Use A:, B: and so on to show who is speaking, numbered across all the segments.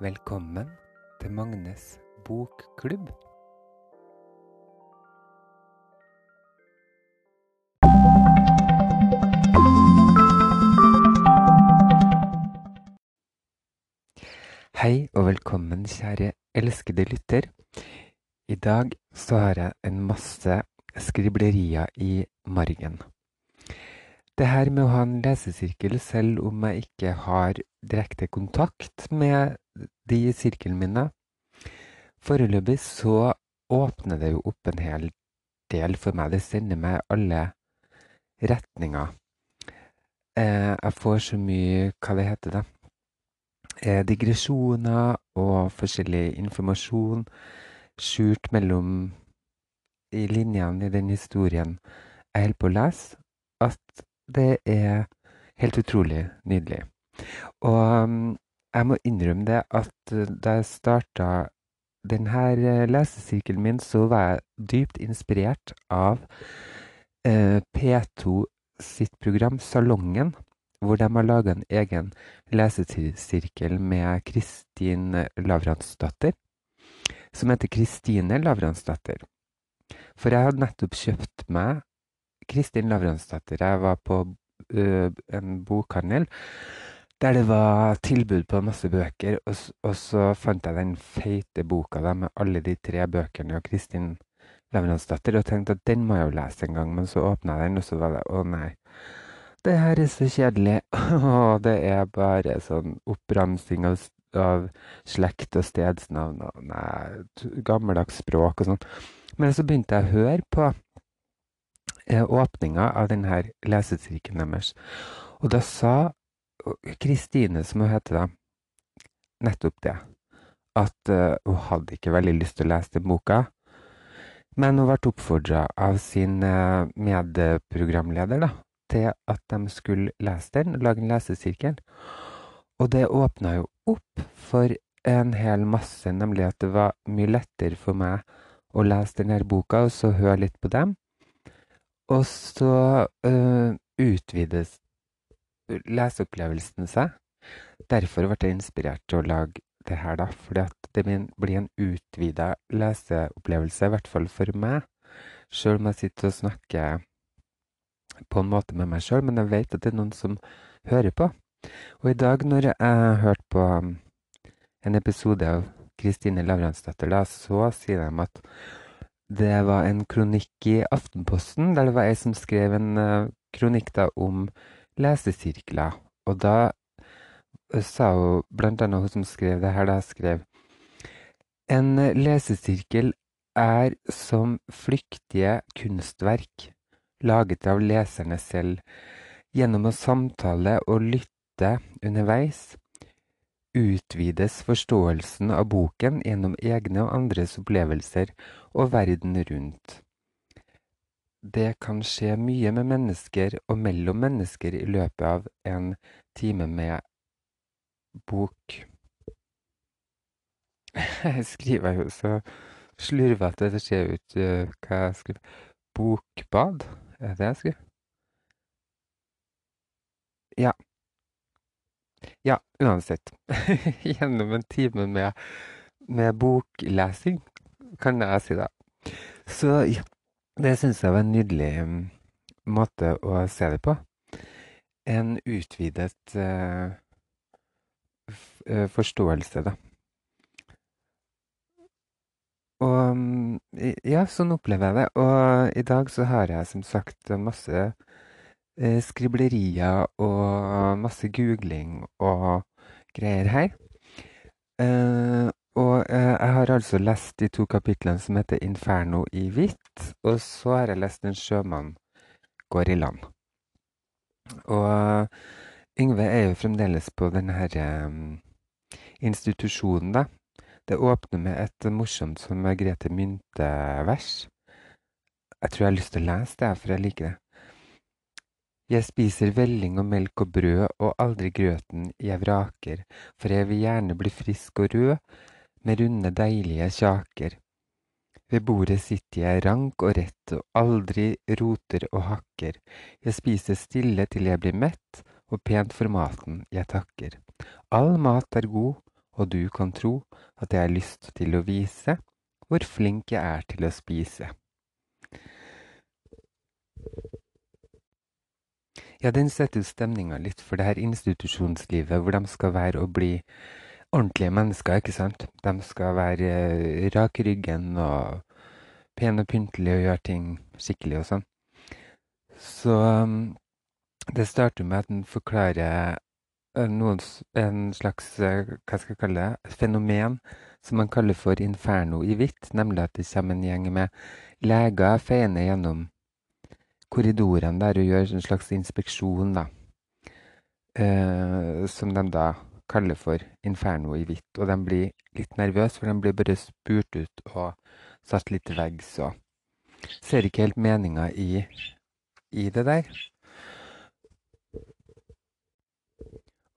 A: Velkommen til Magnes bokklubb. Hei og velkommen, kjære elskede lytter. I dag så har jeg en masse skriblerier i margen. Det her med å ha en lesesirkel, selv om jeg ikke har direkte kontakt med de i sirkelen mine Foreløpig så åpner det jo opp en hel del for meg. Det sender meg alle retninger. Eh, jeg får så mye Hva det heter det? Eh, digresjoner og forskjellig informasjon skjult mellom i linjene i den historien jeg holder på å lese, at det er helt utrolig nydelig. Og um, jeg må innrømme det at da jeg starta denne lesesirkelen min, så var jeg dypt inspirert av eh, P2 sitt program Salongen, hvor de har laga en egen lesesirkel med Kristin Lavransdatter, som heter Kristine Lavransdatter. For jeg hadde nettopp kjøpt meg Kristin Lavransdatter. Jeg var på en bokhandel der det var tilbud på masse bøker, og, og så fant jeg den feite boka da, med alle de tre bøkene av Kristin Lavransdatter og tenkte at den må jeg jo lese en gang, men så åpna jeg den, og så var det å nei. Det her er så kjedelig. Og det er bare sånn oppramsing av, av slekt og stedsnavn og nei, gammeldags språk og sånn. Men så begynte jeg å høre på åpninga av denne lesesirkelen deres. Og da sa Kristine, som hun heter da, nettopp det. At uh, hun hadde ikke veldig lyst til å lese den boka. Men hun ble oppfordra av sin uh, medprogramleder da, til at de skulle lese den, lage en lesesirkel. Og det åpna jo opp for en hel masse, nemlig at det var mye lettere for meg å lese denne boka og så høre litt på dem. Og så uh, utvides leseopplevelsen seg. Derfor ble jeg inspirert til å lage det her, da. Fordi det blir en utvida leseopplevelse, i hvert fall for meg. Sjøl om jeg sitter og snakker på en måte med meg sjøl, men jeg vet at det er noen som hører på. Og i dag, når jeg hørte på en episode av Kristine Lavransdatter, da, så sier de at det var en kronikk i Aftenposten der det var ei som skrev en uh, kronikk da om lesesirkler. Og da sa hun, blant annet hun som skrev det her, da skrev En lesesirkel er som flyktige kunstverk laget av leserne selv. Gjennom å samtale og lytte underveis utvides forståelsen av boken gjennom egne og andres opplevelser og verden rundt. Det kan skje mye med mennesker og mellom mennesker i løpet av en time med bok. Jeg skriver jo så slurvete det ser ut uh, hva jeg skriver. Bokbad, er det jeg skriver? Ja. Ja, uansett. Gjennom en time med, med boklesing, kan jeg si det. Så ja. Det syns jeg var en nydelig um, måte å se det på. En utvidet uh, forståelse, da. Og um, ja, sånn opplever jeg det. Og i dag så har jeg som sagt masse skriblerier og masse googling og greier her. Uh, og eh, jeg har altså lest de to kapitlene som heter 'Inferno i hvitt', og så har jeg lest 'En sjømann går i land'. Og Yngve er jo fremdeles på denne institusjonen, da. Det åpner med et morsomt som Grete Mynte-vers. Jeg tror jeg har lyst til å lese det, for jeg liker det. Jeg spiser velling og melk og brød, og aldri grøten jeg vraker, for jeg vil gjerne bli frisk og rød med runde, deilige kjaker. Ved bordet sitter jeg rank og rett og aldri roter og hakker. Jeg spiser stille til jeg blir mett, og pent for maten jeg takker. All mat er god, og du kan tro at jeg har lyst til å vise hvor flink jeg er til å spise. Ja, den setter jo stemninga litt for det her institusjonslivet, hvor de skal være og bli ordentlige mennesker, ikke sant? De skal være eh, rak i ryggen og pene og pyntelige og gjøre ting skikkelig og sånn. Så um, det starter med at den forklarer Eh, noen, en slags eh, hva skal jeg kalle det, fenomen som man kaller for inferno i hvitt, nemlig at det kommer en gjeng med leger feiende gjennom korridorene der og gjør en slags inspeksjon, da. Eh, som de da kaller for inferno i hvitt. Og de blir litt nervøse, for de blir bare spurt ut og satt litt til veggs og ser ikke helt meninga i, i det der.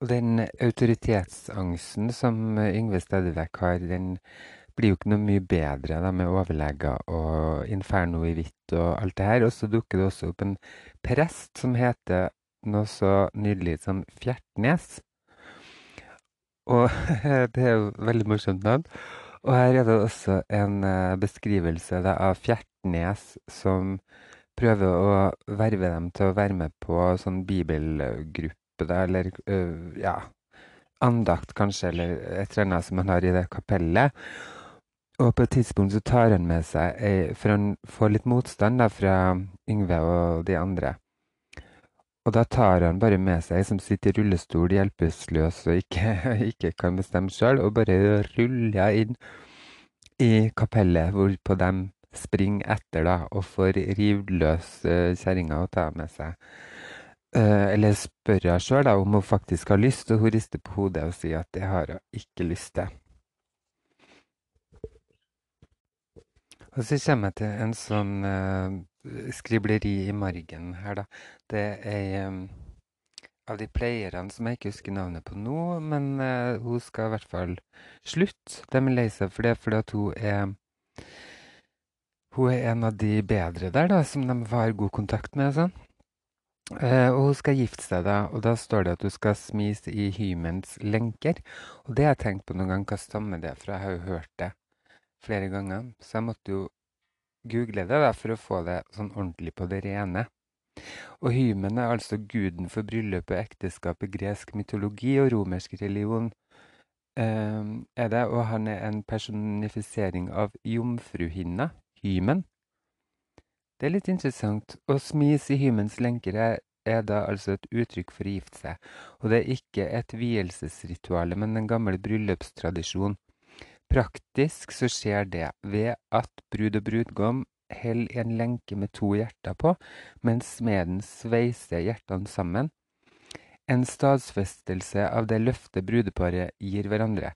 A: Og den autoritetsangsten som Yngve Stedevek har, den blir jo ikke noe mye bedre da, med overleger og Inferno i hvitt og alt det her. Og så dukker det også opp en prest som heter noe så nydelig som Fjertnes. Og det er jo veldig morsomt navn. Og her er det også en uh, beskrivelse da, av Fjertnes som prøver å verve dem til å være med på sånn bibelgruppe da, eller ja, andakt kanskje, eller et eller annet som han har i det kapellet. Og på et tidspunkt så tar han med seg ei, For han får litt motstand da, fra Yngve og de andre. Og da tar han bare med seg ei som sitter i rullestol, hjelpeløs og ikke, ikke kan bestemme sjøl, og bare ruller inn i kapellet, hvorpå de springer etter da, og får rivd løs uh, kjerringa og ta med seg Uh, eller spør henne sjøl om hun faktisk har lyst, og hun rister på hodet og sier at det har hun ikke lyst til. Og så kommer jeg til en sånn uh, skribleri i margen her, da. Det er um, av de pleierne som jeg ikke husker navnet på nå, men uh, hun skal i hvert fall slutte. De er lei seg for det fordi at hun er hun er en av de bedre der, da, som de har god kontakt med. sånn. Uh, og hun skal gifte seg, da, og da står det at hun skal smise i hymens lenker. Og det har jeg tenkt på noen gang, hva stammer det fra? Jeg har jo hørt det flere ganger. Så jeg måtte jo google det da, for å få det sånn ordentlig på det rene. Og hymen er altså guden for bryllup og ekteskap i gresk mytologi og romersk religion. Uh, er det, og han er en personifisering av jomfruhinna, hymen. Det er litt interessant. Å smis i hymens lenker er, er, da altså et uttrykk for å gifte seg. Og det er ikke et vielsesrituale, men en gammel bryllupstradisjon. Praktisk så skjer det ved at brud og brudgom holder en lenke med to hjerter på, mens smeden sveiser hjertene sammen. En stadsfestelse av det løftet brudeparet gir hverandre.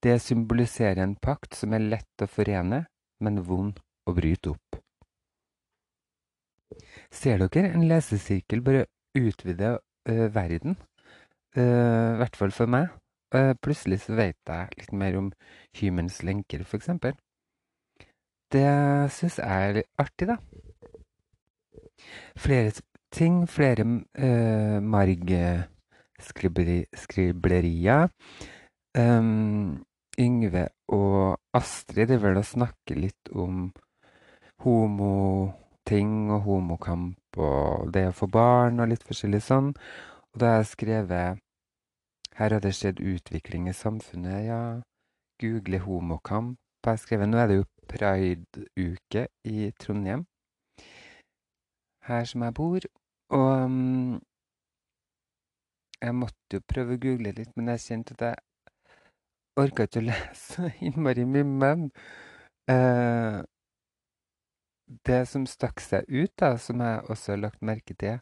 A: Det symboliserer en pakt som er lett å forene, men vond å bryte opp. Ser dere en lesesirkel bare utvide uh, verden? Uh, I hvert fall for meg. Uh, plutselig så vet jeg litt mer om Hymens lenker, f.eks. Det syns jeg er litt artig, da. Flere ting, flere uh, margskriblerier. Um, Yngve og Astrid driver vel og snakker litt om homo ting og homokamp og det å få barn og litt forskjellig sånn. Og da har jeg skrevet Her har det skjedd utvikling i samfunnet, ja. Google homokamp. Jeg har skrevet Nå er det jo prideuke i Trondheim, her som jeg bor. Og um, jeg måtte jo prøve å google litt, men jeg kjente at jeg orka ikke å lese innmari mye. Men uh, det som stakk seg ut, da, som jeg også har lagt merke til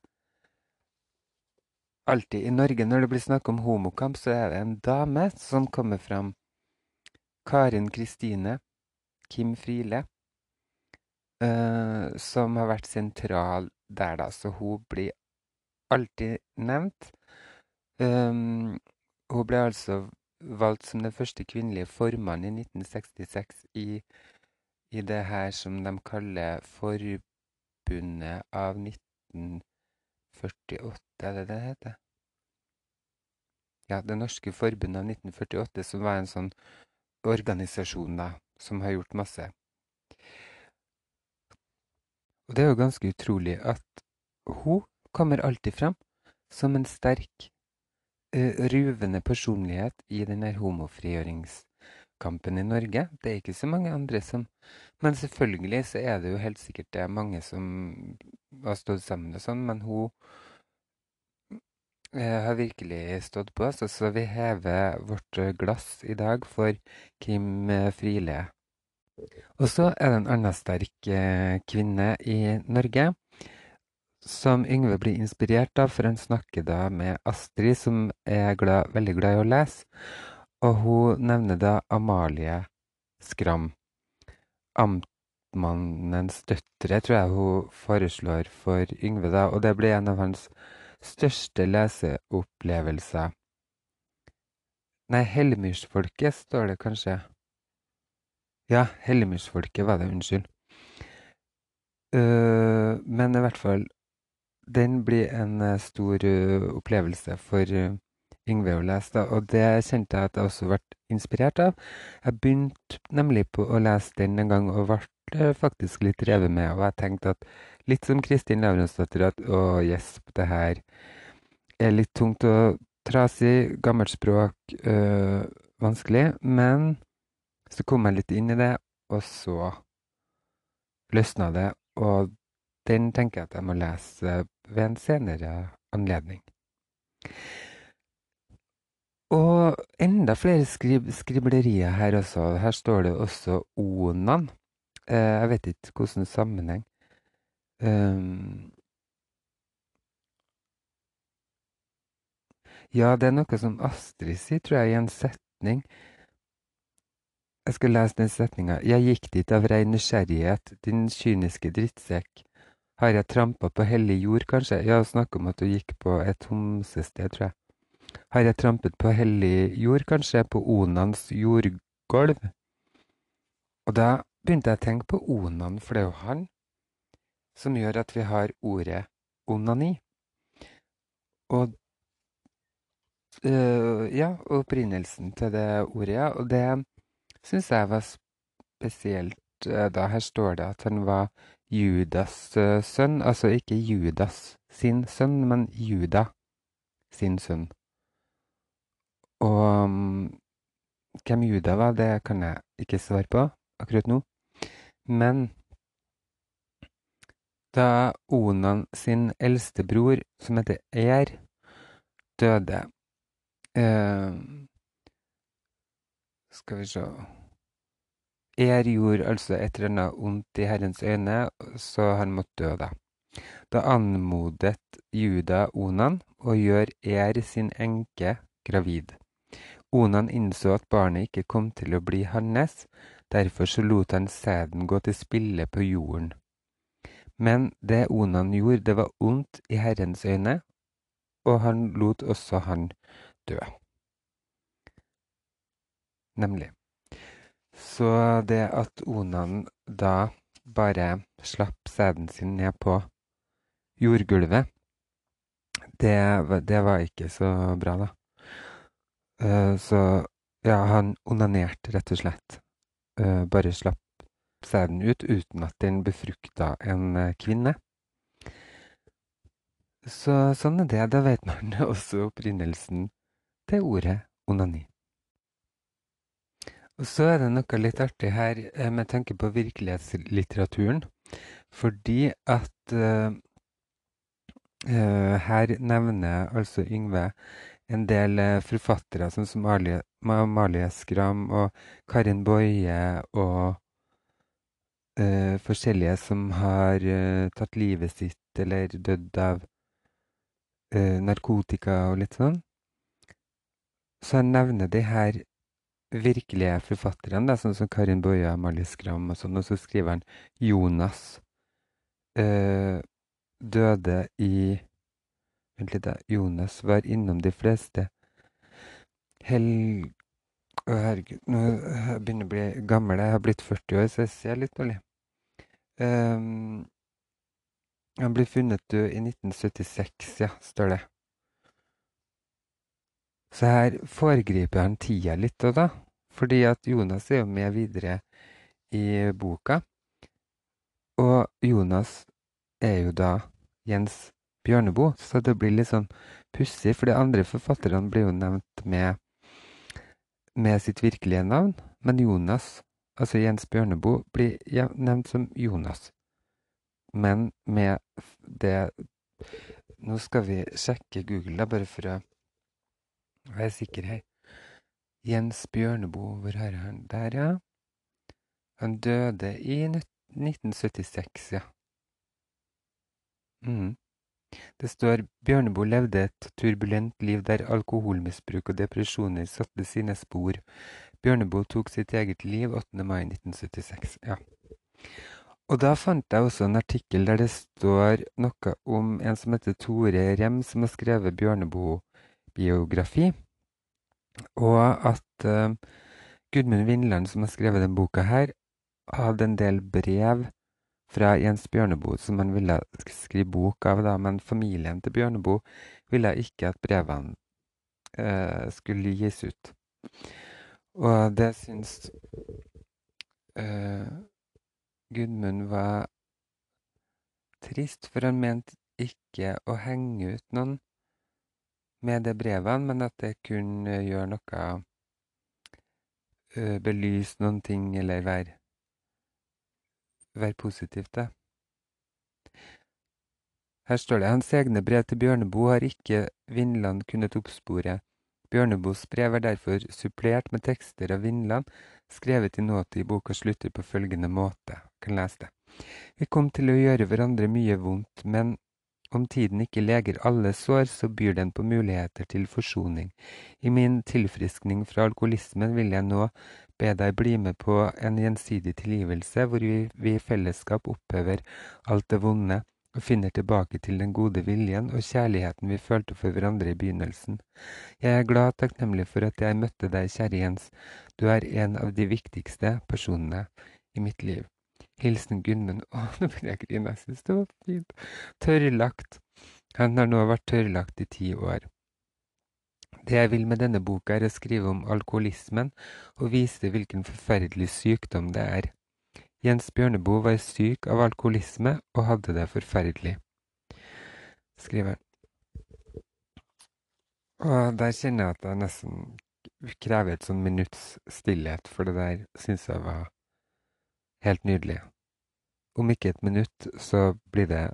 A: Alltid i Norge når det blir snakk om homokamp, så er det en dame som kommer fram. Karin Kristine Kim Friele. Uh, som har vært sentral der, da. Så hun blir alltid nevnt. Um, hun ble altså valgt som den første kvinnelige formann i 1966 i i det her som de kaller Forbundet av 1948, er det det heter? ja, Det norske forbundet av 1948, som var en sånn organisasjon da, som har gjort masse. Og det er jo ganske utrolig at hun kommer alltid fram som en sterk, uh, ruvende personlighet i denne homofrigjøringskampen i Norge. Det er ikke så mange andre som Men selvfølgelig så er det jo helt sikkert det er mange som har stått sammen og sånn, men hun uh, har virkelig stått på. Så, så vi hever vårt glass i dag for Kim Friele. Og så er det en annen sterk kvinne i Norge som Yngve blir inspirert av, for han snakker da med Astrid, som er glad, veldig glad i å lese. Og hun nevner da Amalie Skram. Amtmannens døtre, tror jeg hun foreslår for Yngve, da. Og det blir en av hans største leseopplevelser. Nei, Hellemyrsfolket står det kanskje. Ja, Hellemyrsfolket var det, unnskyld. Uh, men i hvert fall den blir en eh, stor uh, opplevelse for uh, Yngve å lese, da. Og det kjente jeg at jeg også ble inspirert av. Jeg begynte nemlig på å lese den en gang, og ble faktisk litt revet med. Og jeg tenkte at litt som Kristin Lavransdatter at å, yes, det her er litt tungt og trasig, gammelt språk, øh, vanskelig. Men så kom jeg litt inn i det, og så løsna det. Og den tenker jeg at jeg må lese ved en senere anledning. Og enda flere skrib skriblerier her også. Her står det også Onan. Eh, jeg vet ikke hvilken sammenheng. Um, ja, det er noe som Astrid sier, tror jeg, i en setning. Jeg skal lese den setninga. Jeg gikk dit av rein nysgjerrighet, din kyniske drittsekk. Har jeg trampa på hellig jord, kanskje? Ja, snakk om at du gikk på et homsested, tror jeg. Har jeg trampet på hellig jord, kanskje? På Onans jordgulv? Og da begynte jeg å tenke på Onan, for det er jo han som gjør at vi har ordet onani. Og øh, ja, opprinnelsen til det ordet, ja. Og det syns jeg var spesielt da. Her står det at han var Judas eh, sønn, altså ikke Judas sin sønn, men Juda sin sønn. Og um, hvem Juda var, det kan jeg ikke svare på akkurat nå. Men da Onan sin eldste bror, som heter Er, døde eh, Skal vi se Er gjorde altså et eller annet ondt i Herrens øyne, så han måtte dø, da. Da anmodet Juda Onan å gjøre Er sin enke gravid. Onan innså at barnet ikke kom til å bli hans, derfor så lot han sæden gå til spille på jorden. Men det Onan gjorde, det var ondt i Herrens øyne, og han lot også han dø. Nemlig. Så det at Onan da bare slapp sæden sin ned på jordgulvet, det, det var ikke så bra, da. Uh, så ja, han onanerte rett og slett. Uh, bare slapp sæden ut uten at den befrukta en uh, kvinne. Så sånn er det. Da vet man også opprinnelsen til ordet onani. Og så er det noe litt artig her eh, med tanke på virkelighetslitteraturen. Fordi at uh, her nevner altså Yngve en del uh, forfattere, som Amalie Skram og Karin Boye og forskjellige som har tatt livet sitt eller dødd av narkotika og litt sånn. Så han nevner de her virkelige forfatterne, sånn som Karin Boye, Amalie Skram og sånn, og så skriver han Jonas døde i. Jonas var innom de fleste hel... Å, herregud, nå begynner jeg å bli gammel. Jeg har blitt 40 år, så jeg ser litt dårlig. Um, han ble funnet død i 1976, ja, står det. Så her foregriper han tida litt òg, da. Fordi at Jonas er jo med videre i boka. Og Jonas er jo da Jens Bjørneboe, så det blir litt sånn pussig. For de andre forfatterne blir jo nevnt med, med sitt virkelige navn. Men Jonas, altså Jens Bjørneboe, blir nevnt som Jonas. Men med det Nå skal vi sjekke Google, da, bare for å være sikker her. Jens Bjørneboe, hvor er han? Der, ja. Han døde i 1976, ja. Mm. Det står Bjørneboe levde et turbulent liv der alkoholmisbruk og depresjoner satte sine spor. Bjørneboe tok sitt eget liv 8. mai 1976. Ja. Og da fant jeg også en artikkel der det står noe om en som heter Tore Rem, som har skrevet Bjørneboe-biografi. Og at uh, Gudmund Vindland, som har skrevet denne boka her, hadde en del brev fra Jens Bjørneboe som han ville skrive bok av, da, men familien til Bjørneboe ville ikke at brevene eh, skulle gis ut. Og det syns eh, Gudmund var trist, for han mente ikke å henge ut noen med de brevene, men at det kunne gjøre noe uh, Belyse noen ting, eller være, være positivt, det. Her står det hans egne brev til Bjørneboe har ikke Vinland kunnet oppspore. Bjørneboes brev er derfor supplert med tekster av Vinland, skrevet i nåtid. Boka slutter på følgende måte. Kan lese det. Vi kom til å gjøre hverandre mye vondt, men om tiden ikke leger alle sår, så byr den på muligheter til forsoning. I min tilfriskning fra alkoholismen vil jeg nå be deg bli med på en gjensidig tilgivelse, hvor vi i fellesskap opphever alt det vonde og finner tilbake til den gode viljen og kjærligheten vi følte for hverandre i begynnelsen. Jeg er glad og takknemlig for at jeg møtte deg, kjære Jens. Du er en av de viktigste personene i mitt liv. Hilsen Gunnmund. Å, nå begynner jeg å grine. Jeg synes det var fint. Tørrlagt. Han har nå vært tørrlagt i ti år. Det jeg vil med denne boka, er å skrive om alkoholismen og vise hvilken forferdelig sykdom det er. Jens Bjørneboe var syk av alkoholisme og hadde det forferdelig, skriver han. Og der kjenner jeg at jeg nesten krever et sånn minutts stillhet, for det der syns jeg var Helt nydelig. Om ikke et minutt, så blir det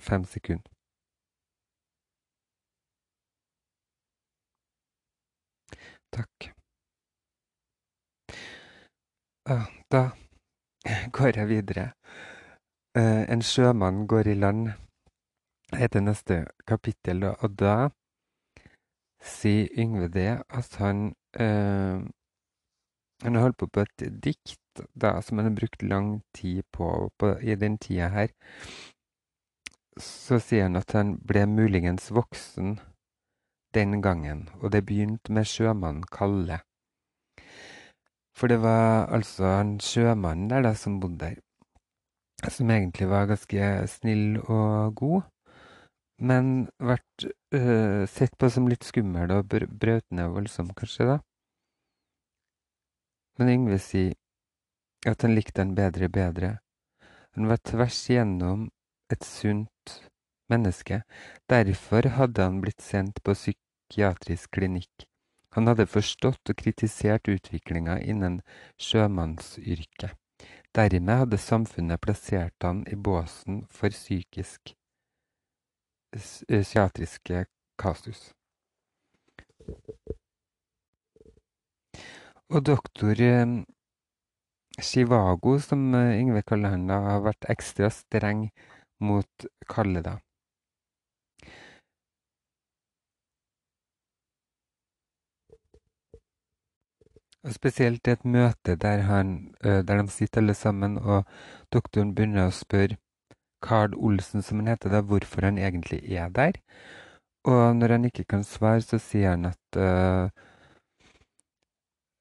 A: fem sekunder. Takk. Da går jeg videre. Eh, en sjømann går i land heter neste kapittel, og da sier Yngve det at han øh, Han holdt på på et dikt da, som han har brukt lang tid på, på i den tida her, så sier han at han ble muligens voksen den gangen, og det begynte med sjømannen Kalle. For det var altså en sjømann der da, som bodde der, som egentlig var ganske snill og god, men ble øh, sett på som litt skummel og br brøt ned voldsomt, kanskje, da. Men Yngve sier at han likte han bedre bedre. Han var tvers igjennom et sunt menneske. Derfor hadde han blitt sendt på psykiatrisk klinikk. Han hadde forstått og kritisert utviklinga innen sjømannsyrket. Dermed hadde samfunnet plassert han i båsen for psykisk psykiatriske kasus. Og doktor eh, Chivago, som eh, Yngve kaller han, da, har vært ekstra streng mot Kalle, da. Spesielt et møte der, han, der de sitter alle sammen, og doktoren begynner å spørre Carl Olsen, som han heter, da, hvorfor han egentlig er der. Og når han ikke kan svare, så sier han at uh,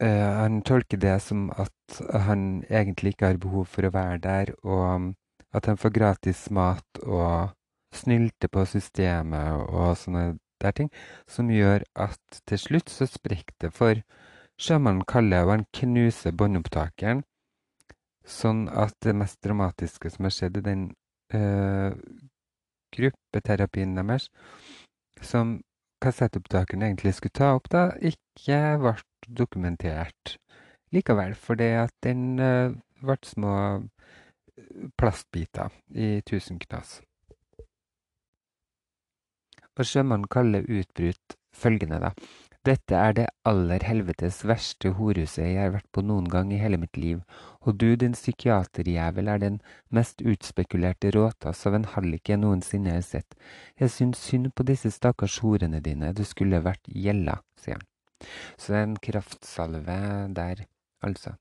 A: uh, Han tolker det som at han egentlig ikke har behov for å være der, og at han får gratis mat og snylter på systemet og sånne der ting, som gjør at til slutt så sprekker det for sjømannen Kalle, og han knuser båndopptakeren. Sånn at det mest dramatiske som har skjedd i den øh, gruppeterapien deres, som kassettopptakeren egentlig skulle ta opp, da, ikke ble dokumentert likevel. Fordi at den øh, ble små plastbiter i tusen knas. Og sjømannen kaller utbrutt følgende, da. Dette er det aller helvetes verste horhuset jeg har vært på noen gang i hele mitt liv, og du, din psykiaterjævel, er den mest utspekulerte råtass av en hallik jeg noensinne har sett. Jeg syns synd på disse stakkars horene dine, du skulle vært gjella, sier han. Så det er en kraftsalve der, altså.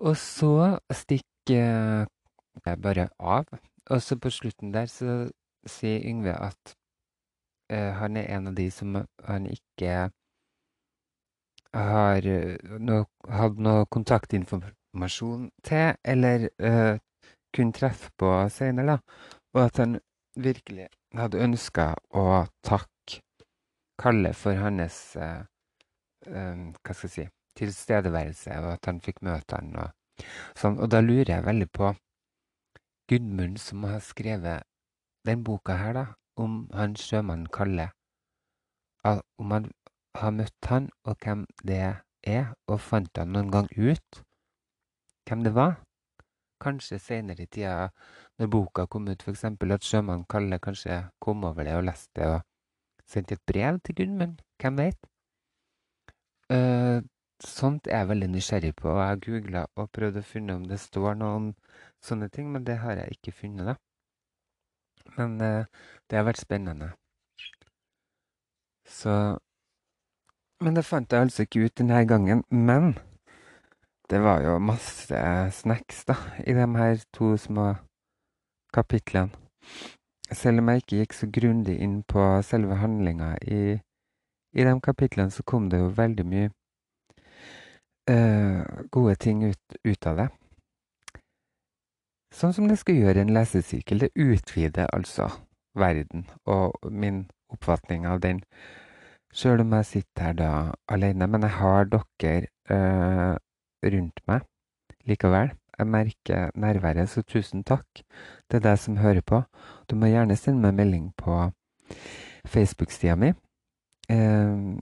A: Og så stikker jeg bare av, og så på slutten der så sier Yngve at han er en av de som han ikke har no, hatt noe kontaktinformasjon til, eller uh, kunne treffe på senere, da. Og at han virkelig hadde ønska å takke Kalle for hans Hva skal jeg si tilstedeværelse, og at han fikk møte han og sånn. Og da lurer jeg veldig på Gudmund som har skrevet den boka her, da om han sjømannen Kalle, om han har møtt han, og hvem det er, og fant han noen gang ut hvem det var? Kanskje seinere i tida, når boka kom ut, f.eks. at sjømannen Kalle kanskje kom over det og leste det og sendte et brev til Gudmund. Hvem veit? Uh, sånt er jeg veldig nysgjerrig på, og jeg googla og prøvd å finne om det står noe om sånne ting, men det har jeg ikke funnet, da. Men uh, det har vært spennende. Så Men det fant jeg altså ikke ut denne gangen. Men det var jo masse snacks, da, i de her to små kapitlene. Selv om jeg ikke gikk så grundig inn på selve handlinga i, i de kapitlene, så kom det jo veldig mye uh, gode ting ut, ut av det. Sånn som det skal gjøre en lesesirkel. Det utvider altså verden og min oppfatning av den. Sjøl om jeg sitter her da alene. Men jeg har dere øh, rundt meg likevel. Jeg merker nærværet, så tusen takk til deg som hører på. Du må gjerne sende meg melding på Facebook-sida mi. Eh,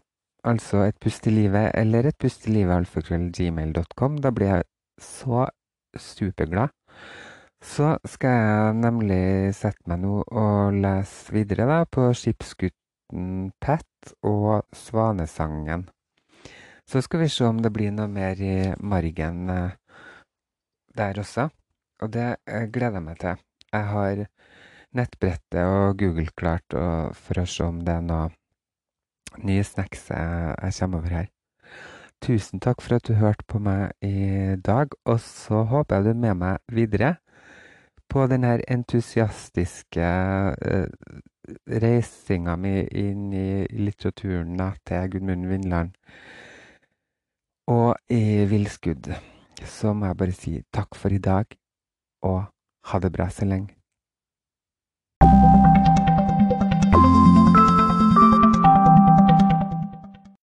A: altså Et pust i livet eller Et pust i livet alfakrøllgmail.com. Da blir jeg så superglad. Så skal jeg nemlig sette meg nå og lese videre da, på Skipsgutten Pet og Svanesangen. Så skal vi se om det blir noe mer i margen eh, der også. Og det eh, gleder jeg meg til. Jeg har nettbrettet og Google klart for å se om det er noe nye snacks jeg kommer over her. Tusen takk for at du hørte på meg i dag, og så håper jeg du er med meg videre på denne entusiastiske uh, reisinga mi inn i litteraturen til Gudmund Vindland. Og i villskudd så må jeg bare si takk for i dag, og ha det bra så lenge.